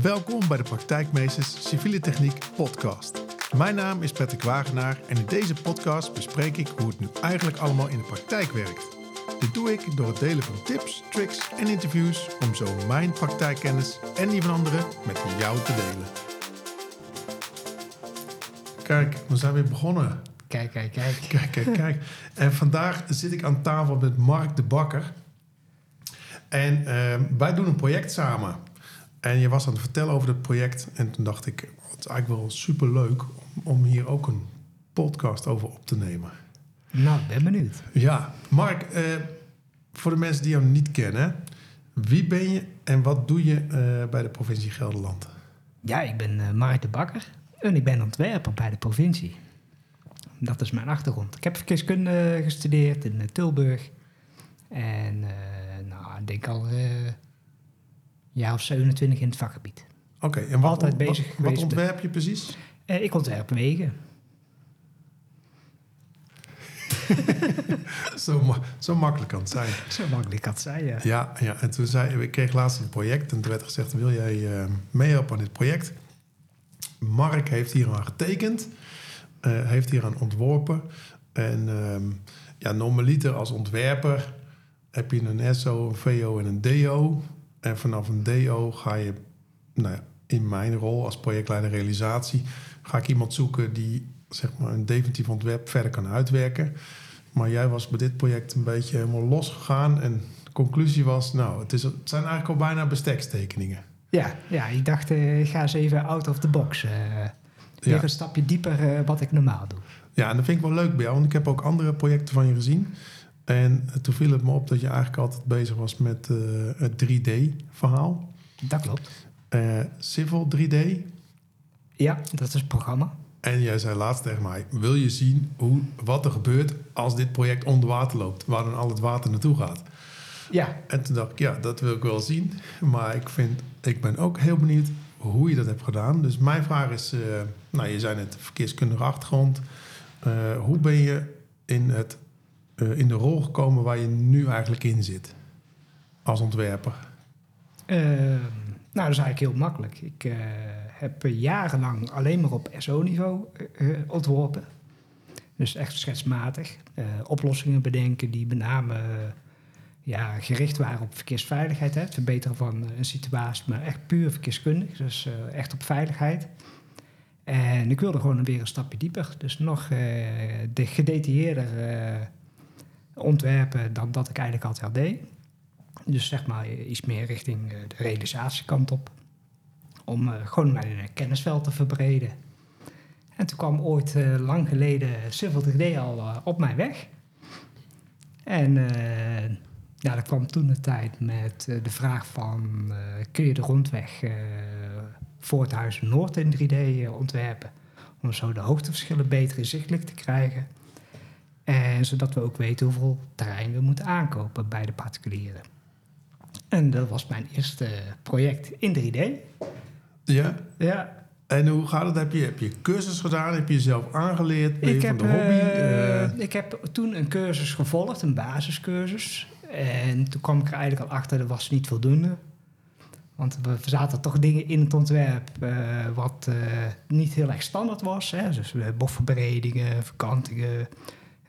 Welkom bij de Praktijkmeesters Civiele Techniek podcast. Mijn naam is Patrick Wagenaar en in deze podcast bespreek ik hoe het nu eigenlijk allemaal in de praktijk werkt. Dit doe ik door het delen van tips, tricks en interviews om zo mijn praktijkkennis en die van anderen met jou te delen. Kijk, we zijn weer begonnen. Kijk, kijk, kijk. Kijk, kijk, kijk. En vandaag zit ik aan tafel met Mark de Bakker. En uh, wij doen een project samen. En je was aan het vertellen over het project. En toen dacht ik, het is eigenlijk wel super leuk om, om hier ook een podcast over op te nemen. Nou, ik ben benieuwd. Ja, Mark, uh, voor de mensen die jou niet kennen, wie ben je en wat doe je uh, bij de provincie Gelderland? Ja, ik ben uh, Mark de Bakker en ik ben ontwerper bij de provincie. Dat is mijn achtergrond. Ik heb verkeerskunde gestudeerd in Tilburg. En nou, ik denk al jaar of 27 in het vakgebied. Oké, okay, en wat, Altijd bezig wat, wat ontwerp je precies? Uh, ik ontwerp wegen. zo, ma zo makkelijk kan het zijn. Zo makkelijk kan het zijn, ja. Ja, ja. en toen zei ik kreeg laatst een project en toen werd gezegd: Wil jij uh, meehelpen aan dit project? Mark heeft hier aan getekend, uh, heeft hier aan ontworpen. En um, ja, normaliter als ontwerper heb je een SO, een VO en een DO. En vanaf een DO ga je, nou ja, in mijn rol als projectleider realisatie, ga ik iemand zoeken die zeg maar een definitief ontwerp verder kan uitwerken. Maar jij was bij dit project een beetje helemaal losgegaan. En de conclusie was, nou, het, is, het zijn eigenlijk al bijna bestekstekeningen. Ja, ja ik dacht, uh, ik ga eens even out of the box. Uh, weer ja. een stapje dieper uh, wat ik normaal doe. Ja, en dat vind ik wel leuk bij jou, want ik heb ook andere projecten van je gezien. En toen viel het me op dat je eigenlijk altijd bezig was met uh, het 3D-verhaal. Dat klopt. Uh, Civil 3D. Ja, dat is het programma. En jij zei laatst tegen mij: Wil je zien hoe, wat er gebeurt als dit project onder water loopt, waar dan al het water naartoe gaat? Ja. En toen dacht ik: Ja, dat wil ik wel zien. Maar ik, vind, ik ben ook heel benieuwd hoe je dat hebt gedaan. Dus mijn vraag is: uh, Nou, je zei net verkeerskundige achtergrond. hoe ben je in het uh, in de rol gekomen waar je nu eigenlijk in zit als ontwerper? Uh, nou, dat is eigenlijk heel makkelijk. Ik uh, heb jarenlang alleen maar op SO-niveau ontworpen. Dus echt schetsmatig. oplossingen bedenken die met name ja, gericht waren op verkeersveiligheid. Hè, het verbeteren van een situatie, maar echt puur verkeerskundig. Dus echt op veiligheid. En ik wilde gewoon weer een stapje dieper. Dus nog de gedetailleerder ontwerpen dan dat ik eigenlijk altijd al deed. Dus zeg maar iets meer richting de realisatiekant op. Om uh, gewoon mijn kennisveld te verbreden. En toen kwam ooit uh, lang geleden Civil 3D al uh, op mijn weg. En ja, dat kwam toen de tijd met de vraag van... kun je de rondweg voor het Huis Noord in 3D ontwerpen? Om zo de hoogteverschillen beter inzichtelijk te krijgen... En zodat we ook weten hoeveel terrein we moeten aankopen bij de particulieren. En dat was mijn eerste project in 3D. Ja? Ja. En hoe gaat het? Heb je, heb je cursus gedaan? Heb je jezelf aangeleerd? Ben je ik van heb, de hobby? Uh, ik heb toen een cursus gevolgd, een basiscursus. En toen kwam ik er eigenlijk al achter, dat was niet voldoende. Want we zaten toch dingen in het ontwerp uh, wat niet heel erg standaard was. Hè? Dus bofverbredingen, verkantingen,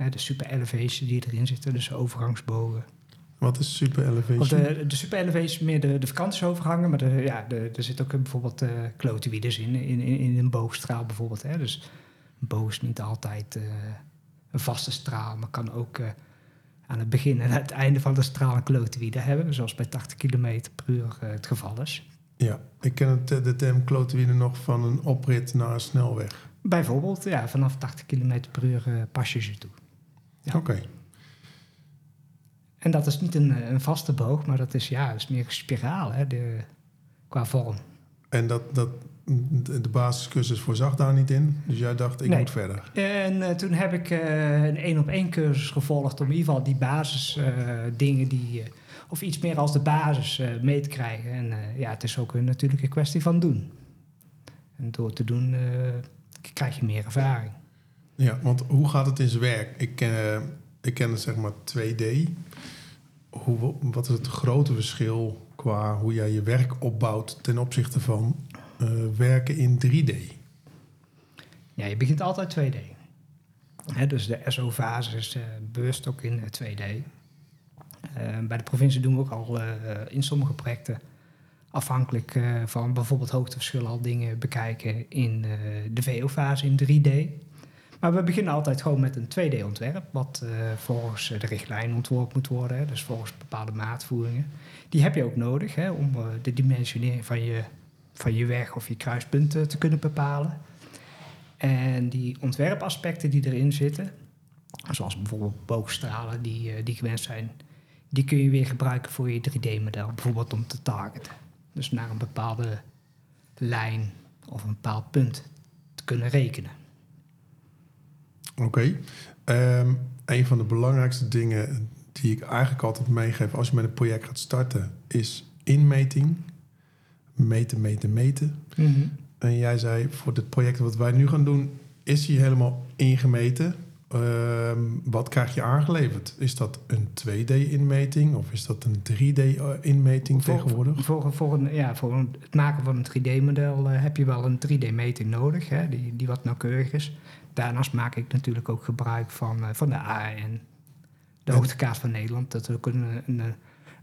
de super elevation die erin zitten, dus overgangsbogen. Wat is super elevation? de, de super elevation is meer de, de vakantiesovergangen, maar de, ja, de, er zit ook bijvoorbeeld uh, klotenwieders in, in, in, in, een boogstraal bijvoorbeeld. Hè. Dus een boog is niet altijd uh, een vaste straal, maar kan ook uh, aan het begin en het einde van de straal een hebben, zoals bij 80 km per uur het geval is. Ja, ik ken het, de term klotenwieder nog van een oprit naar een snelweg. Bijvoorbeeld, ja, vanaf 80 km per uur pas je ze toe. Ja. Oké. En dat is niet een, een, vaste boog, maar dat is, ja, dat is meer een spiraal hè, de, qua vorm. En dat, dat, de basiscursus voorzag daar niet in, dus jij dacht, ik nee. moet verder. En uh, toen heb ik uh, een één-op-één cursus gevolgd om in ieder geval die basisdingen uh, die, of iets meer als de basis mee te krijgen. En ja, het is ook een, natuurlijk een kwestie van doen. En door te doen krijg je meer ervaring. Ja, want hoe gaat het in zijn werk? Ik ken, ik ken het zeg maar 2D. Hoe, wat is het grote verschil qua hoe jij je werk opbouwt ten opzichte van eh, werken in 3D? Ja, je begint altijd 2D. Hè, dus de SO-fase is eh, bewust ook in 2D. Eh, bij de provincie doen we ook al eh, in sommige projecten afhankelijk eh, van bijvoorbeeld hoogteverschillen al dingen bekijken in eh, de VO-fase in 3D. Maar we beginnen altijd gewoon met een 2D-ontwerp, wat eh, volgens de richtlijn ontworpen moet worden, dus volgens bepaalde maatvoeringen. Die heb je ook nodig hè, om eh, de dimensionering van je, van je weg of je kruispunten te kunnen bepalen. En die ontwerpaspecten die erin zitten, zoals bijvoorbeeld boogstralen die, eh, die gewenst zijn, die kun je weer gebruiken voor je 3D-model, bijvoorbeeld om te targeten. Dus naar een bepaalde lijn of een bepaald punt te kunnen rekenen. Oké. Ehm, een van de belangrijkste dingen die ik eigenlijk altijd meegeef als je met een project gaat starten, is inmeting. Meten, meten, meten. En jij zei voor het project wat wij nu gaan doen, is hij helemaal ingemeten. Ehm, wat krijg je aangeleverd? Is dat een 2D-inmeting of is dat een 3D-inmeting tegenwoordig? Voor, voor, een, ja, voor een- het maken van een 3D-model eh, heb je wel een 3D-meting nodig, hè, die, die wat nauwkeurig is. Daarnaast maak ik natuurlijk ook gebruik van, eh, van de AN, de hoogtekaart van Nederland. Dat is ook een, een,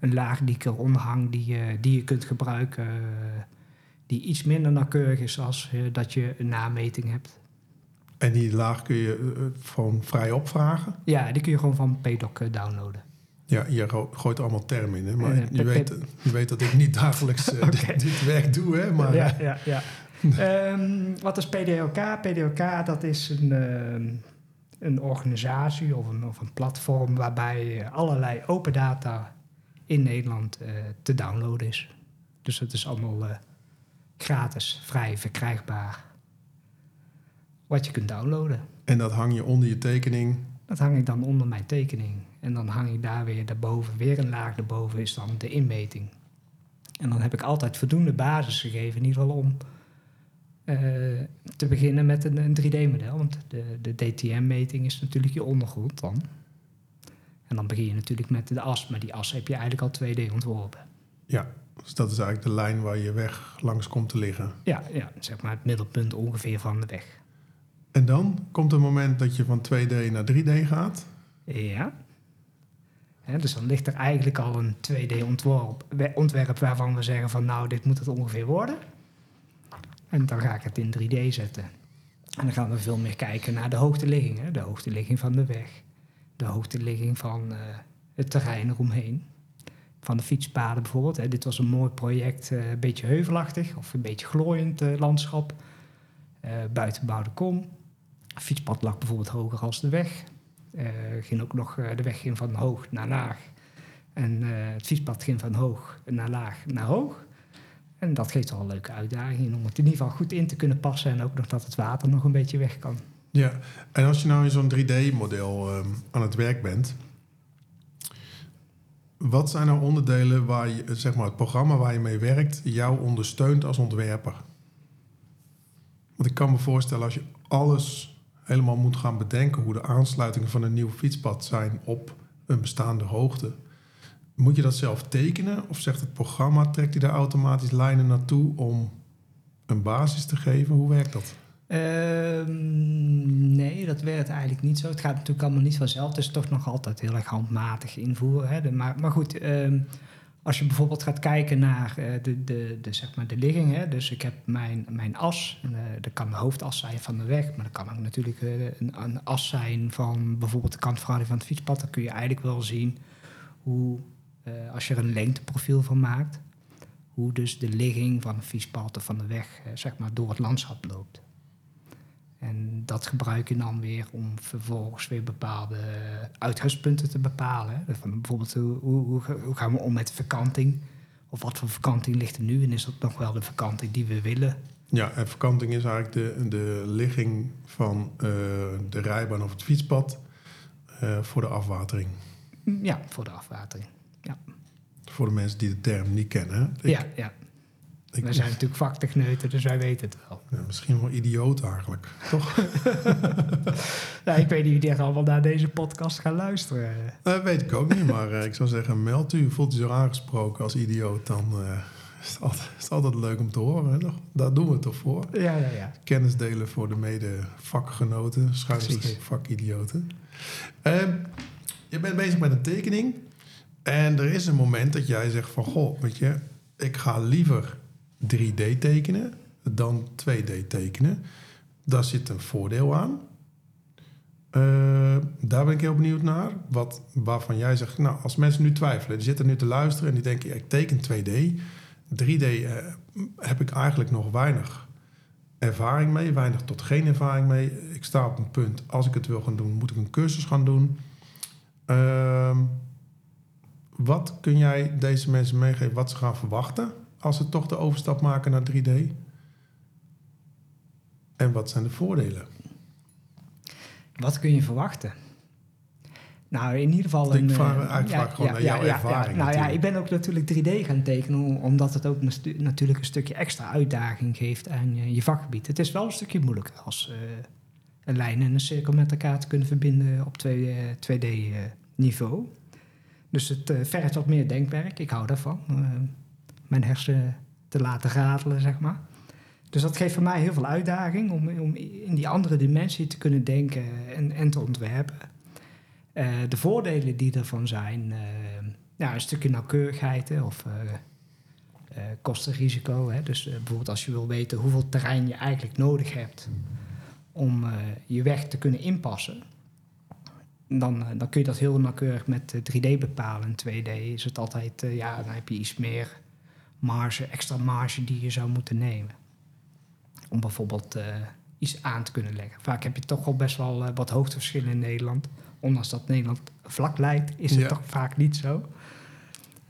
een laag die ik eronder hang, die, je- die je kunt gebruiken, eh, die iets minder nauwkeurig is als eh, dat je een nameting hebt. En die laag kun je eh, gewoon vrij opvragen. Ja, die kun je gewoon van PDOC eh, downloaden. Ja, je gooit allemaal termen in, hè? maar Eh, je, weet, je weet dat ik niet dagelijks eh, dit, werk doe, hè? Maar ja, ja, ja. Ehm, wat is PDOK? PDOK dat is een, ehm, een organisatie of een, of een platform waarbij eh, allerlei open data in Nederland eh, te downloaden is. Dus het is allemaal eh, gratis, vrij verkrijgbaar. Wat je kunt downloaden. En dat hang je onder je tekening. Dat hang ik dan onder mijn tekening. En dan hang ik daar weer daarboven, weer een laag daarboven is dan de inmeting. En dan heb ik altijd voldoende basis gegeven, in ieder geval om eh, te beginnen met een, een 3D-model. Want de, de DTM-meting is natuurlijk je ondergrond dan. En dan begin je natuurlijk met de as, maar die as heb je eigenlijk al 2D ontworpen. Ja, dus dat is eigenlijk de lijn waar je weg langs komt te liggen. Ja, ja, zeg maar het middelpunt ongeveer van de weg. En dan komt een moment dat je van 2D naar 3D gaat. Ja. Dus dan ligt er eigenlijk al een 2D-ontwerp we- ontwerp waarvan we zeggen van nou, dit moet het ongeveer worden. En dan ga ik het in 3D zetten. En dan gaan we veel meer kijken naar de hoogteligging. Hè? De hoogteligging van de weg. De hoogteligging van eh, het terrein eromheen. Van de fietspaden bijvoorbeeld. Dit was een mooi project, eh, een beetje heuvelachtig of een beetje glooiend eh, landschap. Buiten bouwde kom. Fietspad lag bijvoorbeeld hoger als de weg. Eh, ging ook nog, eh, de weg ging van hoog naar laag. En eh, het fietspad ging van hoog naar laag naar hoog. En dat geeft wel een leuke uitdaging om het in ieder geval goed in te kunnen passen. En ook nog dat het water nog een beetje weg kan. Ja, en als je nou in zo'n 3D-model ehm, aan het werk bent, wat zijn nou onderdelen waar je, zeg maar, het programma waar je mee werkt, jou ondersteunt als ontwerper? Want ik kan me voorstellen, als je alles helemaal moet gaan bedenken, hoe de aansluitingen van een nieuw fietspad zijn op een bestaande hoogte, moet je dat zelf tekenen? Of zegt het programma, trekt hij daar automatisch lijnen naartoe om een basis te geven? Hoe werkt dat? Ehm, nee, dat werkt eigenlijk niet zo. Het gaat natuurlijk allemaal niet vanzelf. Het is toch nog altijd heel erg handmatig invoeren. Hè? Maar, maar goed, ehm, als je bijvoorbeeld gaat kijken naar eh, de, de, de, zeg maar de ligging. Hè? Dus ik heb mijn, mijn as. En, eh, dat kan de hoofdas zijn van de weg. Maar dat kan ook natuurlijk eh, een, een as zijn van bijvoorbeeld de kantverhouding van het fietspad. Dan kun je eigenlijk wel zien hoe, als je er een lengteprofiel van maakt... hoe dus de ligging van een fietspad of van de weg zeg maar door het landschap loopt. En dat gebruik je dan weer om vervolgens weer bepaalde uitgangspunten te bepalen. Van bijvoorbeeld, hoe, hoe, hoe ga- hoe gaan we om met de verkanting? Of wat voor verkanting ligt er nu? En is dat nog wel de verkanting die we willen? Ja, en verkanting is eigenlijk de, de ligging van eh, de rijbaan of het fietspad eh, voor de afwatering. Ja, voor de afwatering. Voor de mensen die de term niet kennen. Ik, ja, ja. Ik- Wij zijn natuurlijk vaktechneuten, dus wij weten het wel. Ja, misschien wel idioot eigenlijk, toch? Ja, ik weet niet wie er allemaal naar deze podcast gaan luisteren. Dat weet ik ook niet, maar eh, ik zou zeggen, meld u. Voelt u zich aangesproken als idioot, dan eh, is, het altijd, is het altijd leuk om te horen. Hè? toch? Daar doen we het toch voor. Ja, ja, ja. Kennis delen voor de mede-vakgenoten, schuinstreep vakidioten. Ehm, je bent bezig met een tekening en er is een moment dat jij zegt van... Goh, weet je, ik ga liever 3D tekenen dan 2D tekenen. Daar zit een voordeel aan. Eh, daar ben ik heel benieuwd naar. Wat, waarvan jij zegt, nou, als mensen nu twijfelen, die zitten nu te luisteren en die denken, ik teken 2D. 3D eh, heb ik eigenlijk nog weinig ervaring mee, weinig tot geen ervaring mee. Ik sta op een punt, als ik het wil gaan doen, moet ik een cursus gaan doen. Ehm, wat kun jij deze mensen meegeven wat ze gaan verwachten als ze toch de overstap maken naar 3D? En wat zijn de voordelen? Wat kun je verwachten? Nou, in ieder geval... Ik een, vraag eh, eigenlijk vaak gewoon naar jouw ervaring Nou ja, ik ben ook natuurlijk 3D gaan tekenen... om- omdat het ook natuurlijk een stukje extra uitdaging geeft aan je, je vakgebied. Het is wel een stukje moeilijker als eh, een lijn en een cirkel met elkaar te kunnen verbinden op 2D-niveau. dus het eh, vergt wat meer denkwerk. Ik hou daarvan. Mijn hersenen te laten ratelen, zeg maar. Dus dat geeft voor mij heel veel uitdaging om, om in die andere dimensie te kunnen denken en, en te ontwerpen. Eh, de voordelen die ervan zijn, eh, ja, een stukje nauwkeurigheid of eh, kostenrisico. Hè. Dus bijvoorbeeld als je wil weten hoeveel terrein je eigenlijk nodig hebt om je weg te kunnen inpassen, dan, dan kun je dat heel nauwkeurig met eh, 3D bepalen. In 2D is het altijd, ja, dan heb je iets meer marge, extra marge die je zou moeten nemen. Om bijvoorbeeld eh, iets aan te kunnen leggen. Vaak heb je toch al best wel eh, wat hoogteverschillen in Nederland. Ondanks dat Nederland vlak lijkt, is het Ja. toch vaak niet zo.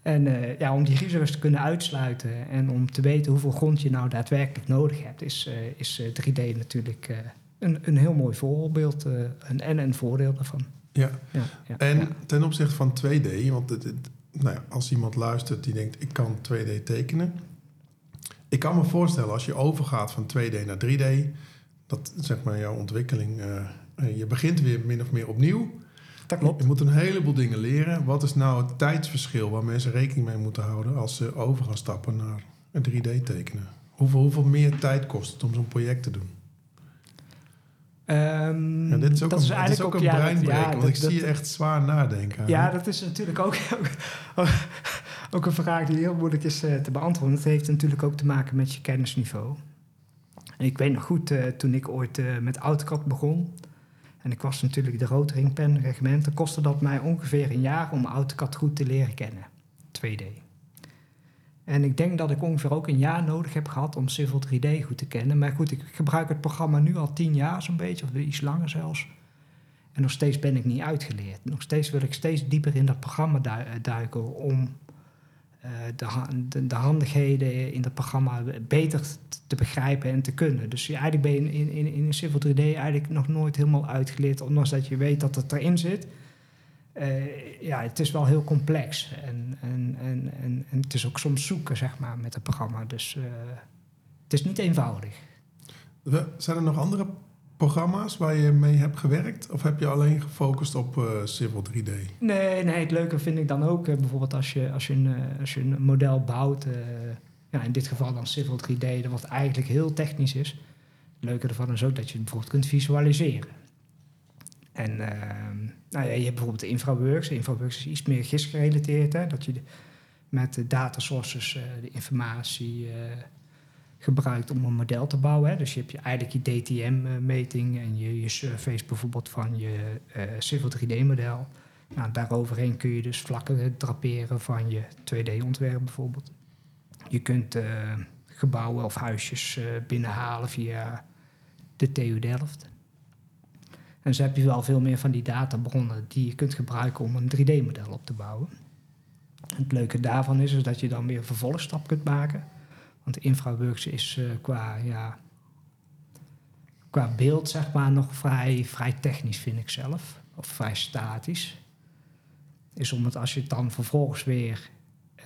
En eh, ja, om die risico's te kunnen uitsluiten en om te weten hoeveel grond je nou daadwerkelijk nodig hebt, is, is eh, 3D natuurlijk een, een heel mooi voorbeeld en, en een voordeel daarvan. Ja, Ja, ja, en ten opzichte van 2D, want het, het- nou ja, als iemand luistert die denkt, ik kan 2D tekenen. Ik kan me voorstellen, als je overgaat van 2D naar 3D, dat zeg maar jouw ontwikkeling, eh, eh, je begint weer min of meer opnieuw. Dat klopt. Je moet een heleboel dingen leren. Wat is nou het tijdsverschil waar mensen rekening mee moeten houden als ze over gaan stappen naar een 3D tekenen? Hoeveel, hoeveel meer tijd kost het om zo'n project te doen? Ehm, Ja, dit is ook dat een, is eigenlijk is ook ook een ja, dat- breinbreker, ja, want dat- ik zie je echt zwaar nadenken. Ja, dat is natuurlijk ook, ook, ook een vraag die heel moeilijk is eh, te beantwoorden. Het heeft natuurlijk ook te maken met je kennisniveau. En ik weet nog goed, eh, toen ik ooit eh, met AutoCAD begon... en ik was natuurlijk de roodringpen regiment... dan kostte dat mij ongeveer een jaar om AutoCAD goed te leren kennen. 2D. En ik denk dat ik ongeveer ook een jaar nodig heb gehad om Civil 3D goed te kennen. Maar goed, ik gebruik het programma nu al tien jaar zo'n beetje, of iets langer zelfs. En nog steeds ben ik niet uitgeleerd. Nog steeds wil ik steeds dieper in dat programma eh, duiken om eh, de, ha- de, de handigheden in dat programma beter te begrijpen en te kunnen. Dus eigenlijk ben je in, in, in Civil 3D eigenlijk nog nooit helemaal uitgeleerd, ondanks dat je weet dat het erin zit. Eh, ja, het is wel heel complex. En, en, en, en, en het is ook soms zoeken, zeg maar, met het programma. Dus eh, het is niet eenvoudig. Zijn er nog andere programma's waar je mee hebt gewerkt? Of heb je alleen gefocust op eh, Civil 3D? Nee, nee, het leuke vind ik dan ook bijvoorbeeld als je, als, je een, als je een model bouwt, ja, in dit geval dan Civil 3D, dat wat eigenlijk heel technisch is. Het leuke ervan is ook dat je het bijvoorbeeld kunt visualiseren. En ehm, nou ja, je hebt bijvoorbeeld de InfraWorks. InfraWorks is iets meer GIS gerelateerd, hè, dat je met de data sources eh, de informatie eh, gebruikt om een model te bouwen. Hè. Dus je hebt je, eigenlijk je DTM-meting en je, je surveys bijvoorbeeld van je eh, Civil 3D-model. Nou, daaroverheen kun je dus vlakken draperen van je 2D-ontwerp bijvoorbeeld. Je kunt eh, gebouwen of huisjes eh, binnenhalen via de TU Delft. En zo heb je wel veel meer van die databronnen die je kunt gebruiken om een 3D-model op te bouwen. Het leuke daarvan is, dat je dan weer een vervolgstap kunt maken. Want InfraWorks is eh, qua, ja, qua beeld zeg maar nog vrij, vrij technisch, vind ik zelf. Of vrij statisch. Is omdat als je het dan vervolgens weer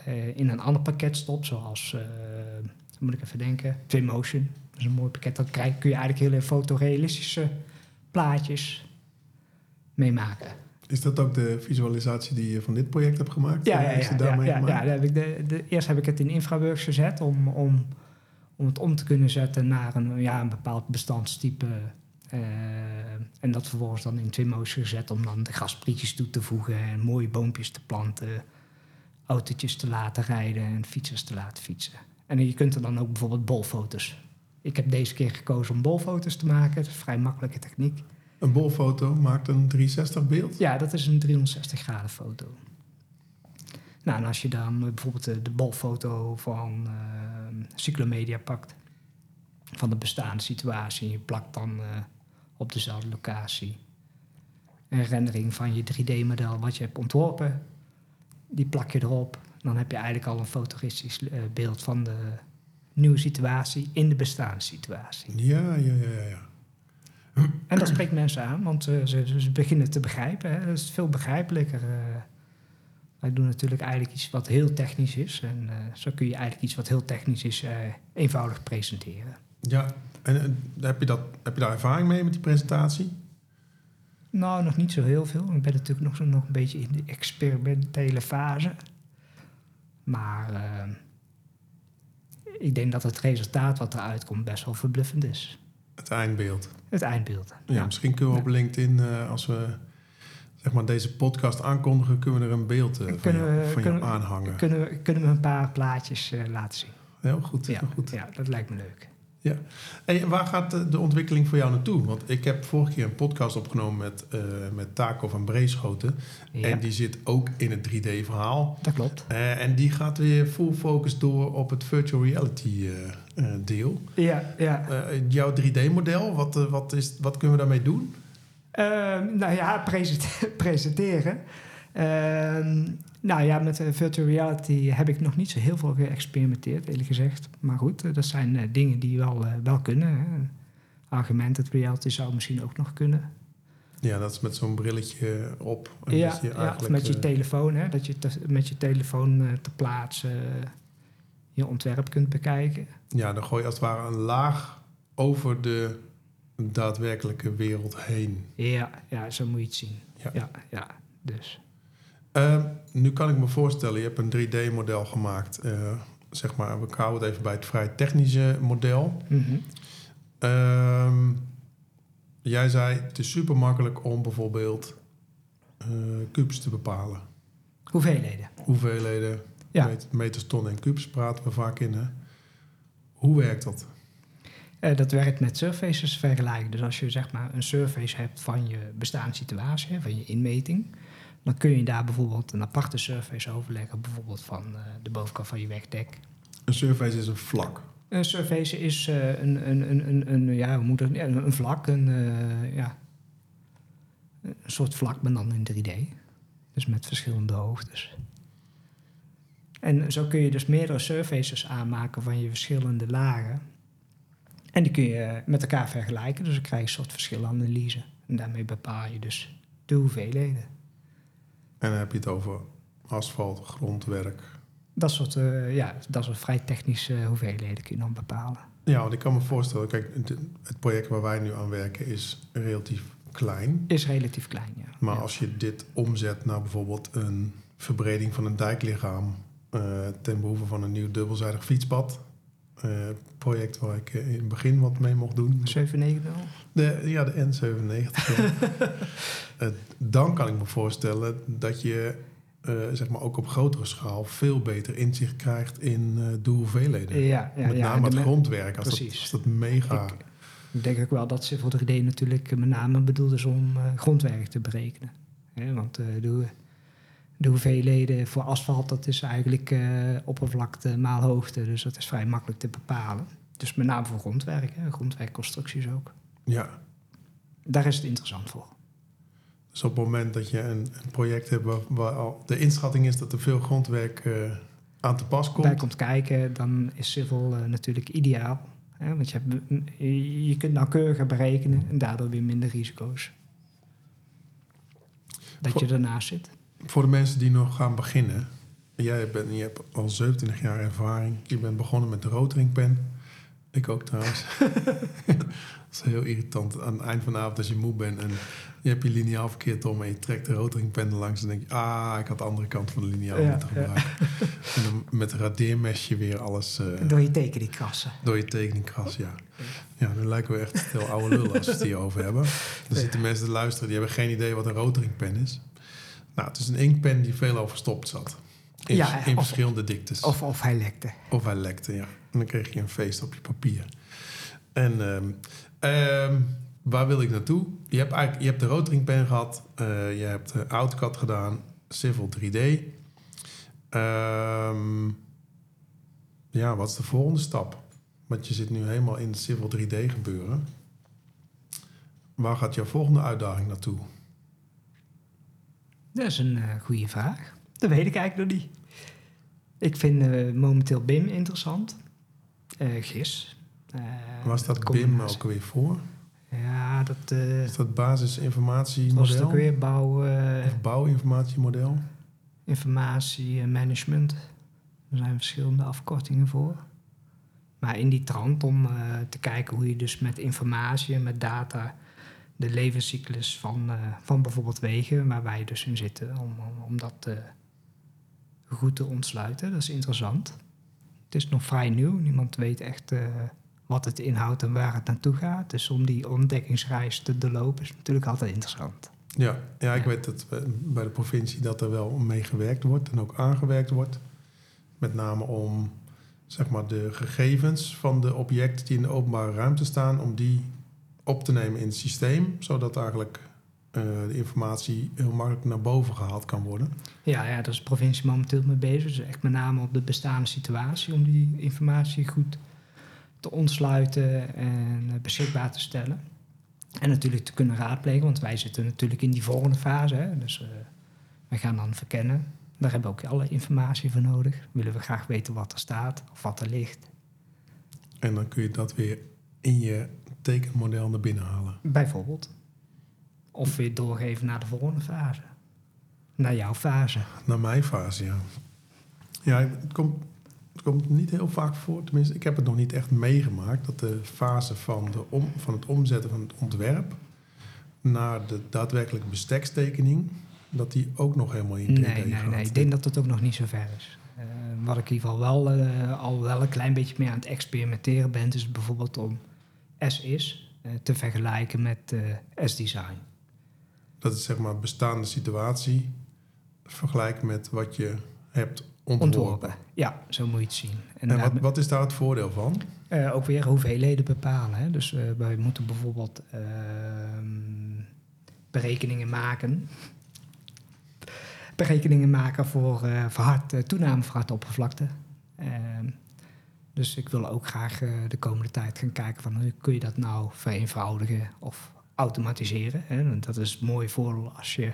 eh, in een ander pakket stopt, zoals Dan moet ik even denken. Twinmotion, dat is een mooi pakket. Dan krijg, kun je eigenlijk hele fotorealistische plaatjes meemaken. Is dat ook de visualisatie die je van dit project hebt gemaakt? Ja, ja, Is ja, ja, daarmee ja, gemaakt? ja, daar heb ik de, de, eerst heb ik het in Infraworks gezet om, om, om het om te kunnen zetten naar een, ja, een bepaald bestandstype. eh, en dat vervolgens dan in Twinmotion gezet om dan de grasprietjes toe te voegen en mooie boompjes te planten, autootjes te laten rijden en fietsers te laten fietsen. En je kunt er dan ook bijvoorbeeld bolfoto's. Ik heb deze keer gekozen om bolfoto's te maken. Dat is een vrij makkelijke techniek. Een bolfoto maakt een 360 beeld? Ja, dat is een 360 graden foto. Nou, en als je dan bijvoorbeeld de, de bolfoto van eh, Cyclomedia pakt, van de bestaande situatie, en je plakt dan eh, op dezelfde locatie een rendering van je 3D-model wat je hebt ontworpen, die plak je erop, dan heb je eigenlijk al een fotoristisch eh, beeld van de nieuwe situatie in de bestaande situatie. Ja, ja, ja, ja. En dat spreekt mensen aan, want eh, ze, ze beginnen te begrijpen. Hè. Dat is veel begrijpelijker. eh. wij doen natuurlijk eigenlijk iets wat heel technisch is. En eh, zo kun je eigenlijk iets wat heel technisch is eenvoudig presenteren. Ja, en heb, je dat, heb je daar ervaring mee met die presentatie? Nou, nog niet zo heel veel. Ik ben natuurlijk nog, zo, nog een beetje in de experimentele fase. Maar eh, ik denk dat het resultaat wat eruit komt best wel verbluffend is. Het eindbeeld. Het eindbeeld. Ja, misschien kunnen we op LinkedIn, eh, als we zeg maar, deze podcast aankondigen, kunnen we er een beeld eh, van, jou, we- van kunnen jou we- aanhangen. Kunnen we, kunnen we een paar plaatjes eh, laten zien? Heel goed, Ja, heel goed. ja, dat lijkt me leuk. Hey, waar gaat de, ontwikkeling voor jou naartoe? Want ik heb vorige keer een podcast opgenomen met, eh met Taco van Breeschoten. Ja, En die zit ook in het 3D-verhaal. dat klopt. Eh, en die gaat weer full focus door op het virtual reality eh, deel. Ja, ja. Jouw 3D-model, wat, wat, is, wat kunnen we daarmee doen? Ehm, nou ja, present- presenteren. Nou ja, met eh, virtual reality heb ik nog niet zo heel veel geëxperimenteerd, eerlijk gezegd. Maar goed, eh, dat zijn eh, dingen die wel, wel kunnen. Hè. Augmented reality zou misschien ook nog kunnen. Ja, dat is met zo'n brilletje op. En Ja, je ja, of met je telefoon, hè, dat je te- met je telefoon eh, te plaatsen je ontwerp kunt bekijken. Ja, dan gooi je als het ware een laag over de daadwerkelijke wereld heen. Ja, ja, zo moet je het zien. Ja. Ja, ja, dus. Ehm, nu kan ik me voorstellen, je hebt een 3D-model gemaakt. eh, zeg maar, we houden het even bij het vrij technische model. Mhm. Ehm, jij zei, het is super makkelijk om bijvoorbeeld eh kubus te bepalen. Hoeveelheden? Hoeveelheden, Ja. met- meters, ton en kubus praten we vaak in. Hè? Hoe werkt dat? Eh, dat werkt met surfaces vergelijken. Dus als je zeg maar een surface hebt van je bestaande situatie, van je inmeting, dan kun je daar bijvoorbeeld een aparte surface overleggen, bijvoorbeeld van eh, de bovenkant van je wegdek. Een surface is een vlak. Een surface is eh, een, een, een, een, een, ja, hoe moet het, een vlak, een, eh, ja, een soort vlak, maar dan in 3D. Dus met verschillende hoogtes. En zo kun je dus meerdere surfaces aanmaken van je verschillende lagen. En die kun je met elkaar vergelijken, dus dan krijg je een soort verschilanalyse. En daarmee bepaal je dus de hoeveelheden. En dan heb je het over asfalt, grondwerk. Dat soort, eh, ja, dat soort vrij technische hoeveelheden kun je dan bepalen. Ja, want ik kan me voorstellen, kijk, het- project waar wij nu aan werken is relatief klein. Is relatief klein, ja. Maar Ja. als je dit omzet naar bijvoorbeeld een verbreding van een dijklichaam eh, ten behoeve van een nieuw dubbelzijdig fietspad. Eh, project waar ik eh, in het begin wat mee mocht doen. 790? De, ja, de N97. ja. Eh, dan kan ik me voorstellen dat je zeg maar ook op grotere schaal veel beter inzicht krijgt in eh, de hoeveelheden. Ja, ja, Met name het grondwerk. Als dat, Precies. als dat mega... Ik- Ik denk ook wel dat Civil 3D natuurlijk met name bedoeld is om grondwerk te berekenen. Hè, want de, de hoeveelheden voor asfalt, dat is eigenlijk eh, oppervlakte maal hoogte. Dus dat is vrij makkelijk te bepalen. Dus met name voor grondwerk, hè, grondwerkconstructies ook. Ja, Daar is het interessant voor. dus op het moment dat je een, een project hebt waar, waar al de inschatting is dat er veel grondwerk eh, aan te pas komt. Bij komt kijken, dan is Civil eh, natuurlijk ideaal. Hè, want je, hebt, je kunt nauwkeuriger berekenen en daardoor weer minder risico's. Dat je ernaast zit. Voor de mensen die nog gaan beginnen, Jij bent, je hebt al 27 jaar ervaring. Je bent begonnen met de roteringpen. Ik ook trouwens. dat is heel irritant. Aan het eind van de avond als je moe bent en je hebt je lineaal verkeerd om en je trekt de roteringpen langs en denk je, ah, ik had de andere kant van de lineaal Ja, moeten gebruiken. En dan met een radeermesje weer alles eh, Door je tekening krassen. door je tekening kras, ja. Ja, nu lijken we echt heel oude lullen als we het hierover hebben. Er zitten mensen te luisteren die hebben geen idee wat een roteringpen is. Nou, het is een inkpen die veel verstopt zat. In, Ja, in of- verschillende diktes. Of, of hij lekte. Of hij lekte, ja. En dan kreeg je een feest op je papier. En ehm, ehm, waar wil ik naartoe? Je hebt, eigenlijk, je hebt de roteringpen gehad. eh, je hebt de AutoCAD gedaan. Civil 3D. Ehm, ja, wat is de volgende stap? Want je zit nu helemaal in het Civil 3D gebeuren. Waar gaat jouw volgende uitdaging naartoe? Dat is een eh, goede vraag. Dat weet ik eigenlijk nog niet. Ik vind eh, momenteel BIM interessant. Eh, GIS. Eh, Waar staat dat BIM ook weer voor? Ja, dat eh Is dat was basisinformatiemodel? het ook weer bouw, eh, Of bouwinformatiemodel? informatie en management. Er zijn verschillende afkortingen voor. Maar in die trant om eh, te kijken hoe je dus met informatie en met data de levenscyclus van, eh, van bijvoorbeeld wegen, waar wij dus in zitten, om, om, om dat eh, goed te ontsluiten. Dat is interessant. Het is nog vrij nieuw. Niemand weet echt eh, wat het inhoudt en waar het naartoe gaat. Dus om die ontdekkingsreis te doorlopen is natuurlijk altijd interessant. Ja, ja ik Ja. weet dat bij de provincie dat er wel mee gewerkt wordt en ook aangewerkt wordt. Met name om zeg maar, de gegevens van de objecten die in de openbare ruimte staan, om die op te nemen in het systeem, zodat eigenlijk eh, de informatie heel makkelijk naar boven gehaald kan worden. Ja, ja, daar is de provincie momenteel mee bezig. Dus echt met name op de bestaande situatie om die informatie goed te ontsluiten en eh, beschikbaar te stellen. En natuurlijk te kunnen raadplegen, want wij zitten natuurlijk in die volgende fase. Hè? Dus eh wij gaan dan verkennen. Daar hebben we ook alle informatie voor nodig. Willen we graag weten wat er staat of wat er ligt. En dan kun je dat weer in je tekenmodel naar binnen halen. Bijvoorbeeld. Of weer doorgeven naar de volgende fase. Naar jouw fase. Naar mijn fase, ja. Ja, het komt, het komt niet heel vaak voor. Tenminste, ik heb het nog niet echt meegemaakt. Dat de fase van, de om, van het omzetten van het ontwerp... naar de daadwerkelijke bestekstekening... dat die ook nog helemaal in 3D Nee, nee, gaat. nee. Ik denk dat het ook nog niet zo ver is. Eh, wat ik in ieder geval wel, eh, al wel een klein beetje mee aan het experimenteren ben... is bijvoorbeeld om S-is eh, te vergelijken met eh, S-design. Dat is zeg maar bestaande situatie... vergelijk met wat je hebt ontworpen. Ontworpen. Ja, zo moet je het zien. En, wat, wat is daar het voordeel van? Eh, ook weer hoeveelheden bepalen. Hè? Dus eh, wij moeten bijvoorbeeld ehm, berekeningen maken. Berekeningen maken voor verhard, toename van hartoppervlakte. Dus ik wil ook graag eh, de komende tijd gaan kijken van hoe kun je dat nou vereenvoudigen of automatiseren. Hè? En dat is het mooie voordeel als je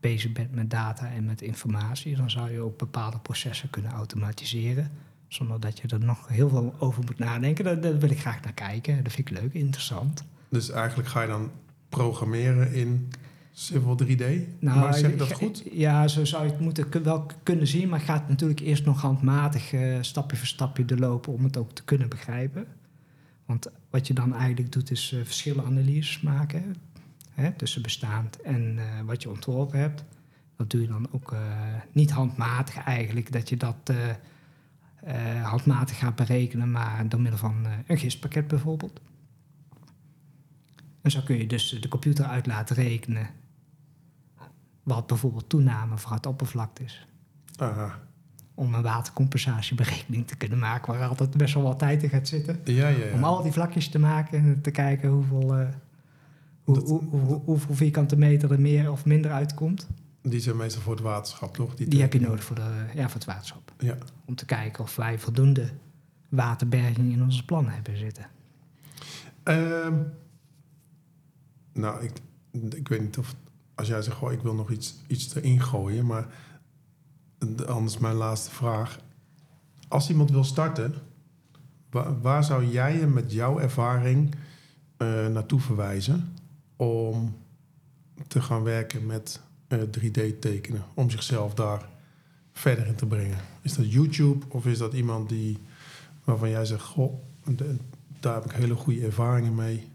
bezig bent met data en met informatie. Dan zou je ook bepaalde processen kunnen automatiseren zonder dat je er nog heel veel over moet nadenken. Daar, daar wil ik graag naar kijken. Dat vind ik leuk, interessant. Dus eigenlijk ga je dan programmeren in Civil 3D? Nou, maar zeg ik dat ge- goed? Ja, zo zou je het moeten wel kunnen zien. Maar gaat natuurlijk eerst nog handmatig eh, stapje voor stapje doorlopen om het ook te kunnen begrijpen. Want wat je dan eigenlijk doet is eh verschillenanalyses maken. Hè, tussen bestaand en eh, wat je ontworpen hebt. Dat doe je dan ook eh, niet handmatig eigenlijk. Dat je dat eh, eh, handmatig gaat berekenen, maar door middel van eh, een GIS-pakket bijvoorbeeld. En zo kun je dus de computer uit laten rekenen wat bijvoorbeeld toename van het oppervlakte is. Aha. Om een watercompensatieberekening te kunnen maken, waar altijd best wel wat tijd in gaat zitten. Ja, ja, ja. Om al die vlakjes te maken en te kijken hoeveel, eh, hoe, Dat- hoe, hoe- hoeveel vierkante meter er meer of minder uitkomt. Die zijn meestal voor het waterschap, toch? Die heb je nodig voor, de, ja, voor het waterschap. Ja. Om te kijken of wij voldoende waterberging in onze plannen hebben zitten. Ehm, nou, ik, ik weet niet of... Als jij zegt, ik wil nog iets, iets erin gooien, maar... de- Anders mijn laatste vraag. Als iemand wil starten, waar, waar zou jij hem met jouw ervaring eh, naartoe verwijzen... om te gaan werken met eh, 3D-tekenen? Om zichzelf daar verder in te brengen? Is dat YouTube of is dat iemand die waarvan jij zegt, goh, daar heb ik hele goede ervaringen mee?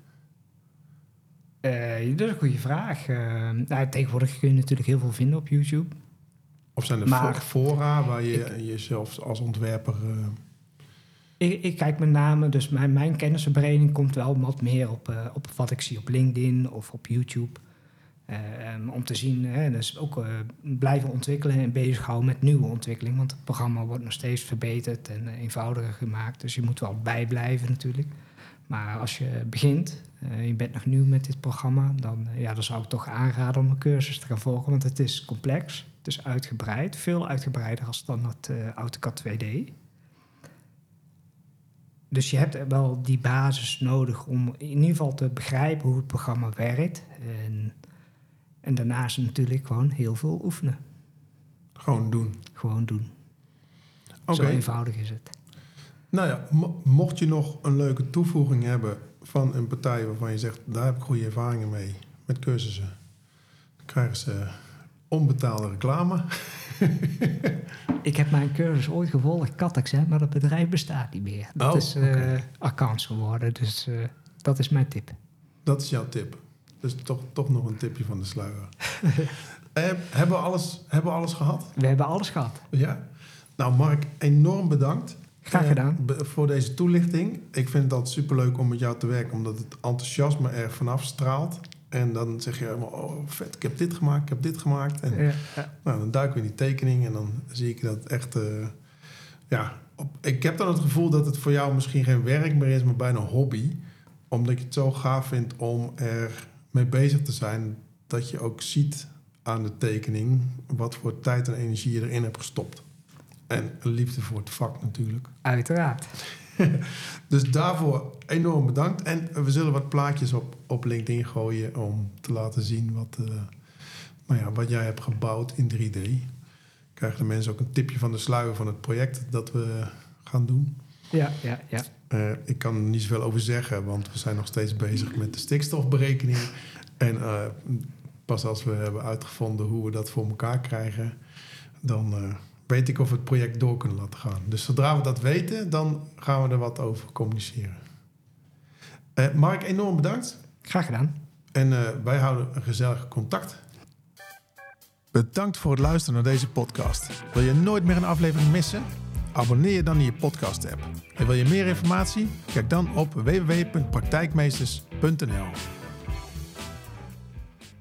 Eh, dat is een goede vraag. Eh, nou, tegenwoordig kun je natuurlijk heel veel vinden op YouTube. Of zijn er Maar- fo- fora waar je jezelf als ontwerper... eh, Ik, ik kijk met name, dus mijn, mijn kennisverbreding komt wel wat meer op, op wat ik zie op LinkedIn of op YouTube. Eh, em, om te zien, hè, dus ook blijven ontwikkelen en bezighouden met nieuwe ontwikkeling. Want het programma wordt nog steeds verbeterd en eenvoudiger gemaakt. Dus je moet wel bijblijven natuurlijk. Maar als je begint, eh, je bent nog nieuw met dit programma, dan, eh, ja, dan zou ik toch aanraden om een cursus te gaan volgen. Want het is complex, het is uitgebreid, veel uitgebreider als dan het eh, AutoCAD 2D. Dus je hebt wel die basis nodig om in ieder geval te begrijpen hoe het programma werkt. En, en daarnaast natuurlijk gewoon heel veel oefenen. gewoon doen. Gewoon doen. Zo eenvoudig is het. Nou ja, mo- mocht je nog een leuke toevoeging hebben van een partij waarvan je zegt, daar heb ik goede ervaringen mee met cursussen, dan krijgen ze onbetaalde reclame. Ik heb mijn cursus ooit gevolgd, Kattex, hè, maar dat bedrijf bestaat niet meer. Dat Oh, is eh oké. accounts geworden, dus eh, dat is mijn tip. Dat is jouw tip. Dus toch, toch nog een tipje van de sluier. Eh, hebben, we alles, hebben we alles gehad? We hebben alles gehad. Ja. Nou, Mark, enorm bedankt. Graag eh, gedaan. voor deze toelichting. Ik vind het altijd superleuk om met jou te werken, omdat het enthousiasme er vanaf straalt. En dan zeg je helemaal, oh vet, ik heb dit gemaakt, ik heb dit gemaakt. En Ja, ja. nou, dan duiken we in die tekening en dan zie ik dat echt... eh, ja, op, ik heb dan het gevoel dat het voor jou misschien geen werk meer is, maar bijna een hobby. Omdat je het zo gaaf vindt om er mee bezig te zijn... dat je ook ziet aan de tekening wat voor tijd en energie je erin hebt gestopt. En een liefde voor het vak natuurlijk. Uiteraard. Dus daarvoor enorm bedankt. En we zullen wat plaatjes op, op LinkedIn gooien om te laten zien wat, eh, nou ja, wat jij hebt gebouwd in 3D. Krijgen de mensen ook een tipje van de sluier van het project dat we gaan doen. Ja, ja, ja. Eh, ik kan er niet zoveel over zeggen, want we zijn nog steeds bezig met de stikstofberekening. En eh, pas als we hebben uitgevonden hoe we dat voor elkaar krijgen, dan weet ik of we het project door kunnen laten gaan. Dus zodra we dat weten, dan gaan we er wat over communiceren. Eh, Mark, enorm bedankt. Graag gedaan. En eh, wij houden een gezellig contact. Bedankt voor het luisteren naar deze podcast. Wil je nooit meer een aflevering missen? Abonneer je dan in je podcast app. En wil je meer informatie? Kijk dan op www.praktijkmeesters.nl